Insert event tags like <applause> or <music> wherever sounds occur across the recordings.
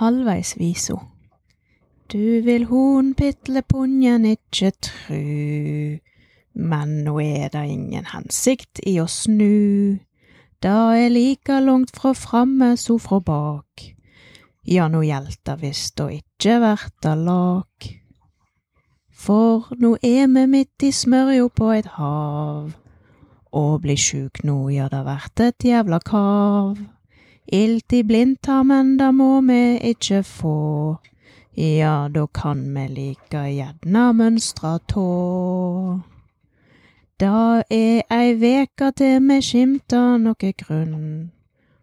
halvveis viso. Du vil hon pitle punjen ikkje tru, men nå er det ingen hensikt i å snu. Da er like langt fra framme so fra bak. Ja, nå gjelder visst å ikkje verta lak. For nå er me midt i smørja på et hav. Å bli sjuk nå, ja, det vert et jævla kav. Ilt i blindtarmen, det må me ikkje få. Ja, da kan me like gjerne mønstra tå. Da er ei veke til me skimtar noe grunn,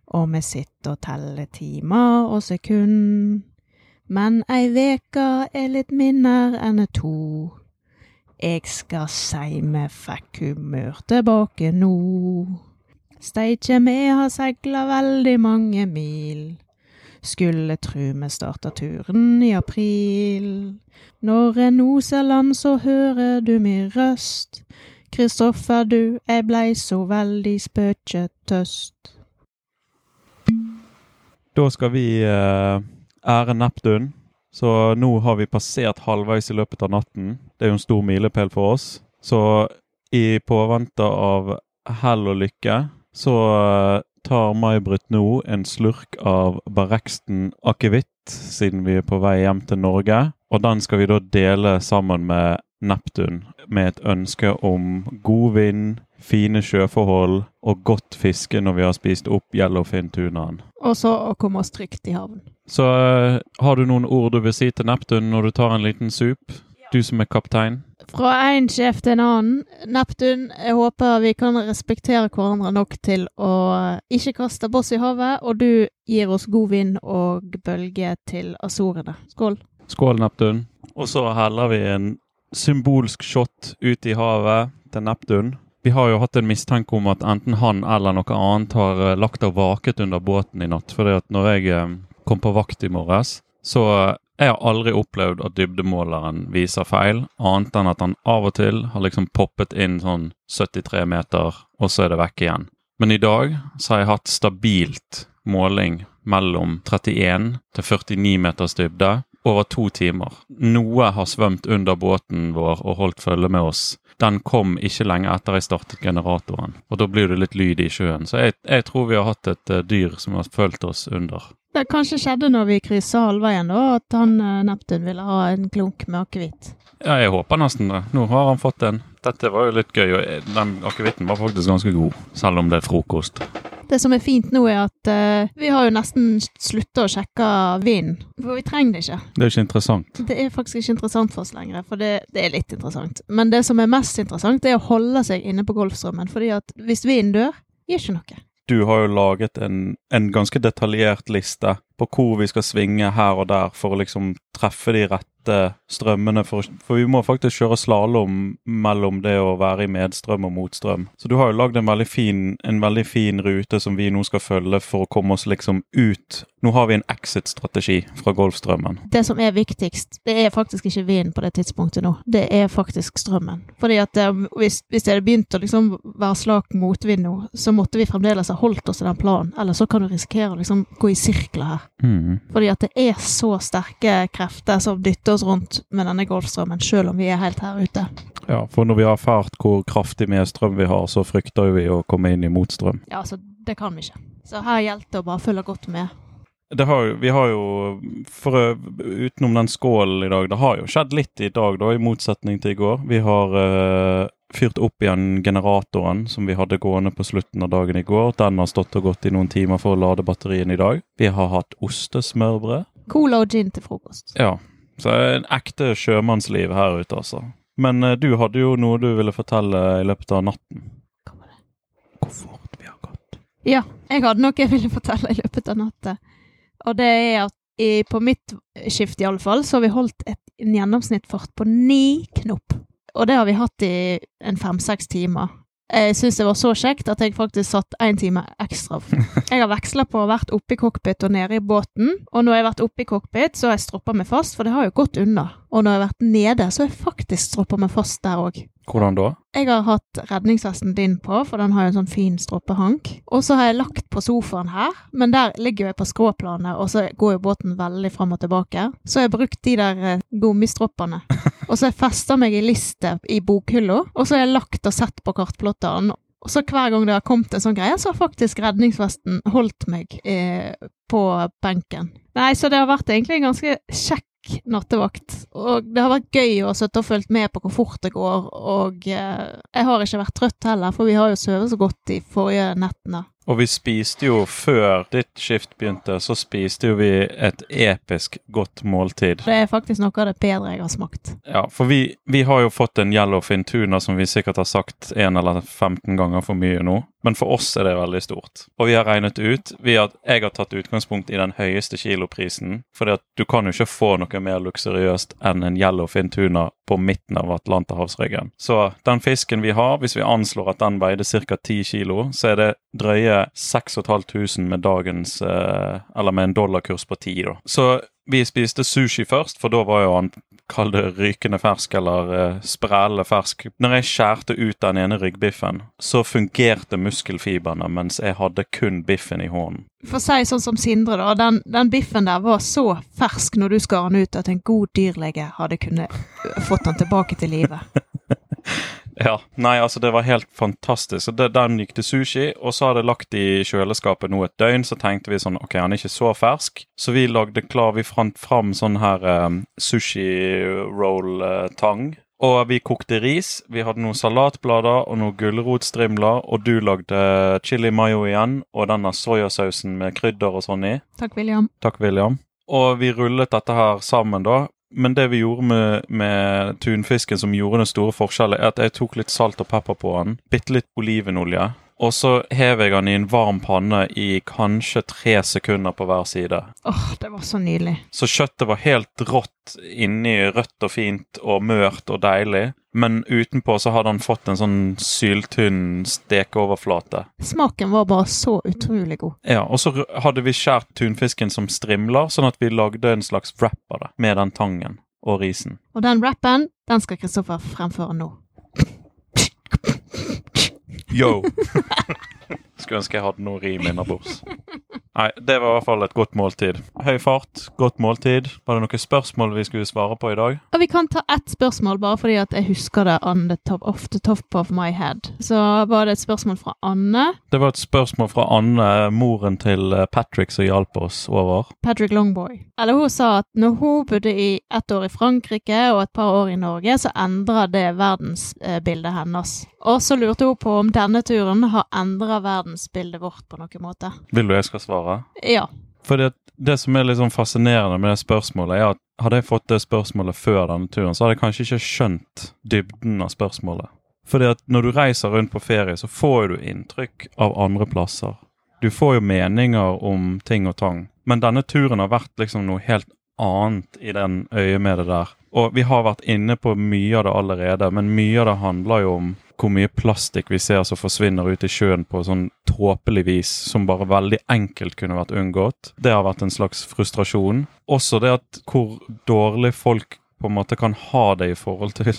og me sitter og teller timer og sekund. Men ei veke er litt mindre enn to. Eg skal sei me fikk humør tilbake nå. Steikje me har segla veldig mange mil. Skulle tru me starta turen i april. Når en noser land, så hører du mi røst. Kristoffer, du, eg blei så veldig spøkjetøst. Da skal vi eh, ære Neptun. Så nå har vi passert halvveis i løpet av natten. Det er jo en stor milepæl for oss. Så i påvente av hell og lykke, så eh, tar May-Britt nå en slurk av Barreksten akevitt, siden vi er på vei hjem til Norge. Og den skal vi da dele sammen med Neptun, med et ønske om god vind, fine sjøforhold og godt fiske når vi har spist opp yellowfin-tunaen. Og så å komme oss trygt i havn. Så eh, har du noen ord du vil si til Neptun når du tar en liten sup? Du som er kaptein. Fra én sjef til en annen. Neptun, jeg håper vi kan respektere hverandre nok til å ikke kaste boss i havet, og du gir oss god vind og bølge til Azorene. Skål. Skål, Neptun. Og så heller vi en symbolsk shot ut i havet til Neptun. Vi har jo hatt en mistanke om at enten han eller noe annet har eh, lagt og vaket under båten i natt. fordi at når jeg eh, kom på vakt i morges, så eh, jeg har aldri opplevd at dybdemåleren viser feil, annet enn at han av og til har liksom poppet inn sånn 73 meter, og så er det vekk igjen. Men i dag så har jeg hatt stabilt måling mellom 31 til 49 meters dybde over to timer. Noe har svømt under båten vår og holdt følge med oss. Den kom ikke lenge etter jeg startet generatoren, og da blir det litt lyd i sjøen. Så jeg, jeg tror vi har hatt et uh, dyr som har fulgt oss under. Det kanskje skjedde når vi kryssa halvveien, da, at han uh, Neptun ville ha en klunk med akevitt. Ja, jeg håper nesten det. Nå har han fått en. Dette var jo litt gøy, og den akevitten var faktisk ganske god, selv om det er frokost. Det som er fint nå, er at uh, vi har jo nesten slutta å sjekke vind. For vi trenger det ikke. Det er ikke interessant. Det er faktisk ikke interessant for oss lenger, for det, det, er litt interessant. Men det som er mest interessant, er å holde seg inne på Golfstrømmen. fordi at hvis vinden dør, gir ikke noe. Du har jo laget en, en ganske detaljert liste på hvor vi skal svinge her og der for å liksom treffe de rette strømmene. For, for vi må faktisk kjøre slalåm mellom det å være i medstrøm og motstrøm. Så du har jo lagd en, en veldig fin rute som vi nå skal følge for å komme oss liksom ut. Nå har vi en exit-strategi fra Golfstrømmen. Det som er viktigst, det er faktisk ikke vinden på det tidspunktet nå. Det er faktisk strømmen. Fordi at det, eh, hvis, hvis det hadde begynt å liksom være slak motvind nå, så måtte vi fremdeles ha holdt oss til den planen. Eller så kan du risikere å liksom gå i sirkler her. Mm. Fordi at det er så sterke krefter som dytter oss rundt med denne Golfstrømmen, selv om vi er helt her ute. Ja, for når vi har erfart hvor kraftig medstrøm vi har, så frykter vi å komme inn i motstrøm. Ja, så det kan vi ikke. Så her gjelder det å bare følge godt med. Har, vi har jo, for, utenom den skålen i dag, det har jo skjedd litt i dag, da, i motsetning til i går. Vi har uh, fyrt opp igjen generatoren som vi hadde gående på slutten av dagen i går. Den har stått og gått i noen timer for å lade batterien i dag. Vi har hatt ostesmørbrød. Cola og gin til frokost. Ja, så en ekte sjømannsliv her ute, altså. Men uh, du hadde jo noe du ville fortelle i løpet av natten. Hva var det? Hvor fort vi har gått. Ja, jeg hadde noe jeg ville fortelle i løpet av natta. Og det er at i, på mitt skift i alle fall, så har vi holdt et, en gjennomsnittsfart på ni knop. Og det har vi hatt i en fem-seks timer. jeg syns det var så kjekt at jeg faktisk satt én time ekstra. <laughs> Jeg har veksla på å ha vært oppe i cockpit og nede i båten, og når jeg har vært oppe i cockpit, så har jeg stroppa meg fast, for det har jo gått unna. Og når jeg har vært nede, så har jeg faktisk stroppa meg fast der òg. Hvordan da? Jeg har hatt redningsvesten din på, for den har jo en sånn fin stroppehank. Og så har jeg lagt på sofaen her, men der ligger jeg på skråplanet, og så går jo båten veldig fram og tilbake. Så har jeg brukt de der eh, gummistroppene. <laughs> Og så har jeg festa meg i liste i bokhylla, og så har jeg lagt og sett på kartplotteren. Og så hver gang det har kommet en sånn greie, så har faktisk redningsvesten holdt meg eh, på benken. Nei, så det har vært egentlig en ganske kjekk nattevakt. Og det har vært gøy å sitte og følge med på hvor fort det går, og eh, jeg har ikke vært trøtt heller, for vi har jo sovet så godt de forrige nettene. Og vi spiste jo før ditt skift begynte, så spiste jo vi et episk godt måltid. Det er faktisk noe av det bedre jeg har smakt. Ja, for vi, vi har jo fått en yellowfin tuna som vi sikkert har sagt en eller 15 ganger for mye nå. Men for oss er det veldig stort. Og vi har regnet ut vi har, Jeg har tatt utgangspunkt i den høyeste kiloprisen. For du kan jo ikke få noe mer luksuriøst enn en yellowfin tuna på midten av Atlanterhavsryggen. Så den fisken vi har, hvis vi anslår at den veide ca. 10 kilo, så er det drøye 6500 med dagens eh, Eller med en dollarkurs på 10, da. Så vi spiste sushi først, for da var jo han Kall det rykende fersk eller uh, sprellende fersk. Når jeg skjærte ut den ene ryggbiffen, så fungerte muskelfibrene mens jeg hadde kun biffen i hånden. For å si sånn som Sindre, da. Den, den, biffen der var så fersk når du skar den ut, at en god dyrlege hadde kunnet fått den tilbake til livet. <laughs> Ja. Nei, altså det var helt fantastisk. Så det, Den gikk til sushi, og så har det lagt i kjøleskapet nå et døgn. Så tenkte vi sånn OK, han er ikke så fersk. Så vi lagde klar, vi fant fram sånn her um, sushi-roll-tang. Uh, og vi kokte ris. Vi hadde noen salatblader og noen gulrotstrimler. Og du lagde chili mayo igjen, og denne soyasausen med krydder og sånn i. Takk, William. Takk, William. Og vi rullet dette her sammen, da. Men det vi gjorde med, med, tunfisken som gjorde den store forskjellen, er at jeg tok litt salt og pepper på den. Bitte litt olivenolje. Og så hever jeg den i en varm panne i kanskje tre sekunder på hver side. Åh, oh, Det var så nydelig. Så kjøttet var helt rått inni, rødt og fint og mørt og deilig. Men utenpå så hadde han fått en sånn syltynn stekeoverflate. Smaken var bare så utrolig god. Ja, og så hadde vi skjært tunfisken som strimler, sånn at vi lagde en slags wrap av det med den tangen og risen. Og den wrappen, den skal Kristoffer fremføre nå. Yo! <laughs> Skulle ønske jeg hadde noe rim innabords. Nei, det var i hvert fall et godt måltid. Høy fart, godt måltid. Var det noen spørsmål vi skulle svare på i dag? Og Vi kan ta ett spørsmål, bare fordi at jeg husker det on the top, off the top of my head. Så var det et spørsmål fra Anne. Det var et spørsmål fra Anne, moren til eh, Patrick, som hjalp oss over. Patrick Longboy. Eller hun sa at når hun bodde i ett år i Frankrike og et par år i Norge, så endra det verdensbildet hennes. Og så lurte hun på om denne turen har endra verdensbildet vårt på noen måte. Vil du jeg skal svare? Ja. For det, det, som er litt sånn fascinerende med det spørsmålet, er at hadde jeg fått det spørsmålet før denne turen, så hadde jeg kanskje ikke skjønt dybden av spørsmålet. Fordi at når du reiser rundt på ferie, så får du inntrykk av andre plasser. Du får jo meninger om ting og tang. Men denne turen har vært liksom noe helt annet i den øyet med det der. Og vi har vært inne på mye av det allerede, men mye av det handler jo om hvor mye plastikk vi ser som forsvinner ut i sjøen på sånn tåpelig vis, som bare veldig enkelt kunne vært unngått. Det har vært en slags frustrasjon. Også det at hvor dårlig folk på en måte kan ha det i forhold til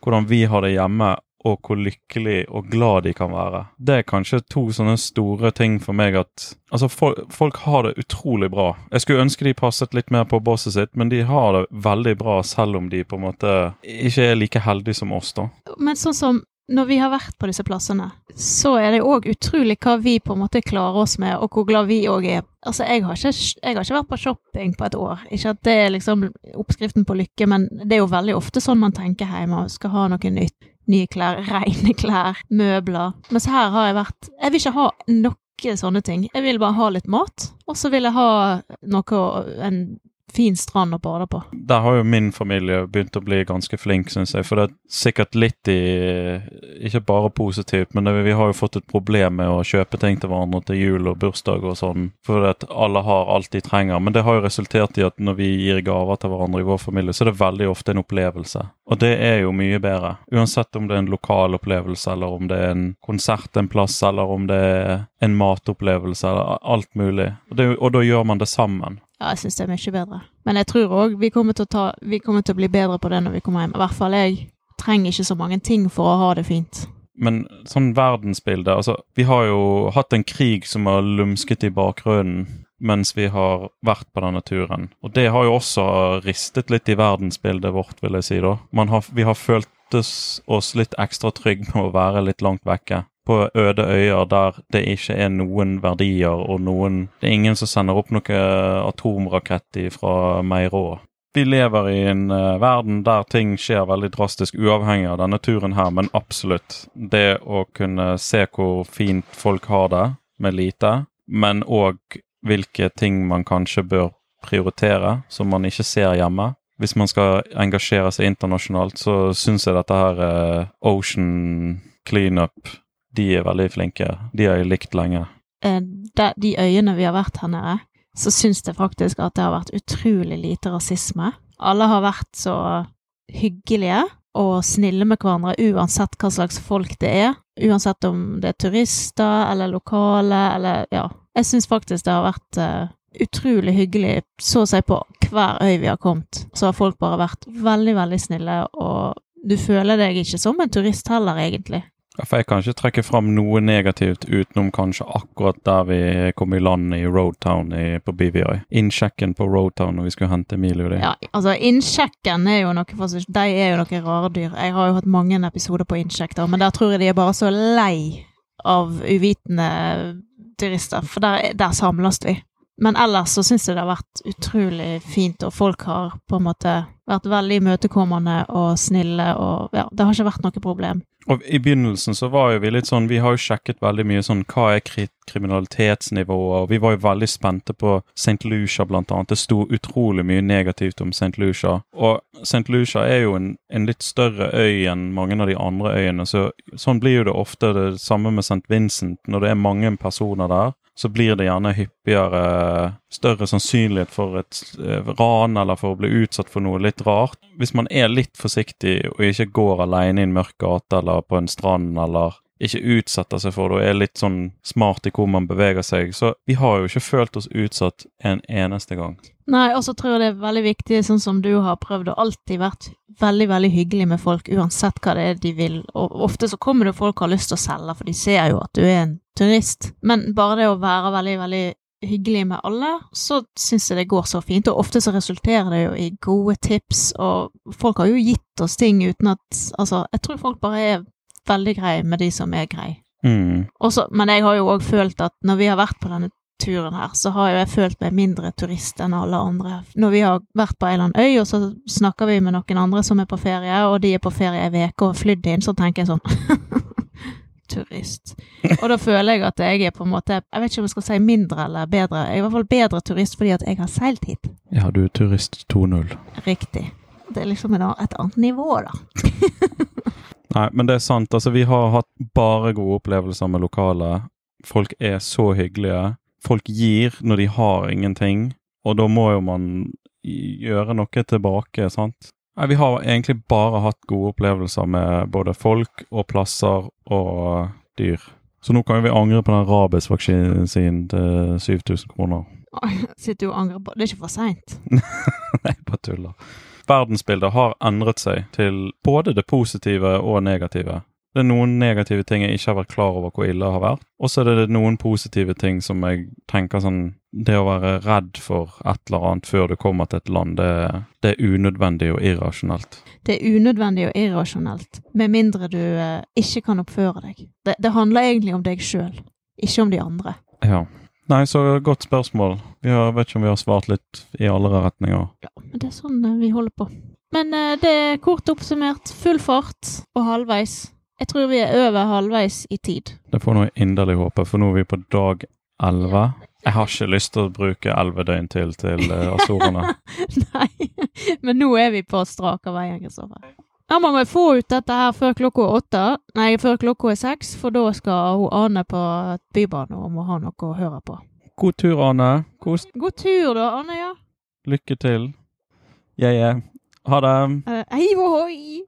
hvordan vi har det hjemme, og hvor lykkelig og glad de kan være. Det er kanskje to sånne store ting for meg at Altså, folk, folk har det utrolig bra. Jeg skulle ønske de passet litt mer på bosset sitt, men de har det veldig bra selv om de på en måte ikke er like heldige som oss, da. Men sånn som når vi har vært på disse plassene, så er det òg utrolig hva vi på en måte klarer oss med, og hvor glad vi òg er. Altså, jeg har, ikke, jeg har, ikke, vært på shopping på et år. Ikke at det er liksom oppskriften på lykke, men det er jo veldig ofte sånn man tenker hjemme skal ha noe nytt. Nye klær, <laughs> rene klær, møbler. Mens her har jeg vært Jeg vil ikke ha noe sånne ting. Jeg vil bare ha litt mat, og så vil jeg ha noe, en fin strand å bade på. Der har jo min familie begynt å bli ganske flink, syns jeg. For det er sikkert litt i Ikke bare positivt, men det, vi har jo fått et problem med å kjøpe ting til hverandre til jul og bursdag og sånn. For at alle har alt de trenger. Men det har jo resultert i at når vi gir gaver til hverandre i vår familie, så er det veldig ofte en opplevelse. Og det er jo mye bedre. Uansett om det er en lokal opplevelse, eller om det er en konsert en plass, eller om det er en matopplevelse, eller alt mulig. Og, det, og da gjør man det sammen. Ja, jeg syns det er mye bedre. Men jeg tror òg vi, kommer til å vi kommer til å bli bedre på det når vi kommer hjem. I hvert fall jeg trenger ikke så mange ting for å ha det fint. Men sånn verdensbilde altså, Vi har jo hatt en krig som har lumsket i bakgrunnen mens vi har vært på denne turen. Og det har jo også ristet litt i verdensbildet vårt, vil jeg si. da. Har, vi har følt oss litt ekstra trygge med å være litt langt vekke. På øde øyer der det ikke er noen verdier og noen Det er ingen som sender opp noe atomrakett fra Meirå. Vi lever i en uh, verden der ting skjer veldig drastisk, uavhengig av denne turen her, men absolutt. Det å kunne se hvor fint folk har det med lite, men òg hvilke ting man kanskje bør prioritere, som man ikke ser hjemme. Hvis man skal engasjere seg internasjonalt, så syns jeg dette her uh, Ocean Cleanup De er veldig flinke. De har jeg likt lenge. Eh, de, øyene vi har vært her nede, så syns jeg faktisk at det har vært utrolig lite rasisme. Alle har vært så hyggelige og snille med hverandre uansett hva slags folk det er. Uansett om det er turister eller lokale eller ja. Jeg syns faktisk det har vært uh, utrolig hyggelig så å si på hver øy vi har kommet. Så har folk bare vært veldig, veldig snille, og du føler deg ikke som en turist heller, egentlig. For jeg kan ikke trekke fram noe negativt utenom kanskje akkurat der vi kom i land i Roadtown i, på BVI. Innsjekken på Roadtown når vi skulle hente Emilio. Det. Ja, altså innsjekken er jo noe for seg De er jo noen rare dyr. Jeg har jo hatt mange episoder på innsjekk, da, men der tror jeg de er bare så lei av uvitende turister, for der, der samles vi. Men ellers så syns jeg det har vært utrolig fint, og folk har på en måte vært veldig imøtekommende og snille, og ja, det har ikke vært noe problem. Og I begynnelsen så var jo vi litt sånn Vi har jo sjekket veldig mye sånn hva er kri kriminalitetsnivået, og vi var jo veldig spente på St. Lucia blant annet. Det sto utrolig mye negativt om St. Lucia. Og St. Lucia er jo en, en litt større øy enn mange av de andre øyene, så sånn blir jo det ofte det samme med St. Vincent. Når det er mange personer der, så blir det gjerne hyppigere større sannsynlighet for et eh, ran eller for å bli utsatt for noe litt rart. Hvis man er litt forsiktig og ikke går alene i en mørk gate eller på en strand eller ikke utsetter seg for det og er litt sånn smart i hvor man beveger seg, så vi har jo ikke følt oss utsatt en eneste gang. Nei, og så tror jeg det er veldig viktig, sånn som du har prøvd, og alltid vært veldig, veldig hyggelig med folk, uansett hva det er de vil. Og ofte så kommer det folk har lyst til å selge, for de ser jo at du er en turist. Men bare det å være veldig, veldig hyggelig med alle, så syns jeg det går så fint. Og ofte så resulterer det jo i gode tips, og folk har jo gitt oss ting uten at Altså, jeg tror folk bare er veldig greie med de som er greie. Mm. Også, men jeg har jo òg følt at når vi har vært på denne turen her, så har jo jeg følt meg mindre turist enn alle andre. Når vi har vært på ei eller annen øy, og så snakker vi med noen andre som er på ferie, og de er på ferie ei uke og har flydd inn, så tenker jeg sånn <laughs> Turist. Og da føler jeg at jeg er på en måte Jeg vet ikke om jeg skal si mindre eller bedre. Jeg er i hvert fall bedre turist fordi at jeg har seilt hit. Ja, du er turist 2.0. Riktig. Det er liksom et annet nivå, da. <laughs> Nei, men det er sant. Altså, vi har hatt bare gode opplevelser med lokale. Folk er så hyggelige. Folk gir når de har ingenting, og da må jo man gjøre noe tilbake, sant? Nei, vi har egentlig bare hatt gode opplevelser med både folk og plasser og dyr. Så nå kan vi angre på den rabiesvaksinen sin til 7000 kroner. <laughs> Sitter du og angrer på Det er ikke for seint. <laughs> Nei, bare tuller. Verdensbildet har endret seg til både det positive og negative. Det er noen negative ting jeg ikke har vært klar over hvor ille har vært. Og så er det noen positive ting som jeg tenker sånn Det å være redd for et eller annet før du kommer til et land, det, det er unødvendig og irrasjonelt. Det er unødvendig og irrasjonelt, med mindre du eh, ikke kan oppføre deg. Det, det handler egentlig om deg sjøl, ikke om de andre. Ja. Nei, så godt spørsmål. Vi har, vet ikke om vi har svart litt i alle retninger. Ja, men det er sånn eh, vi holder på. Men eh, det er kort oppsummert full fart og halvveis. Jeg tror vi er over halvveis i tid. Det får nå inderlig håpe, for nå er vi på dag 11. Jeg har ikke lyst til å bruke elleve døgn til til asorene. Azorene. <laughs> Nei, men nå er vi på strak av veien, Kristoffer. Da må vi få ut dette her før klokka er åtte. Nei, før klokka er seks, for da skal hun Ane på Bybanen og må ha noe å høre på. God tur, Ane. God God tur, da, Ane, ja. lykke til. Jeg er Ha det. Uh, Hei ohoi!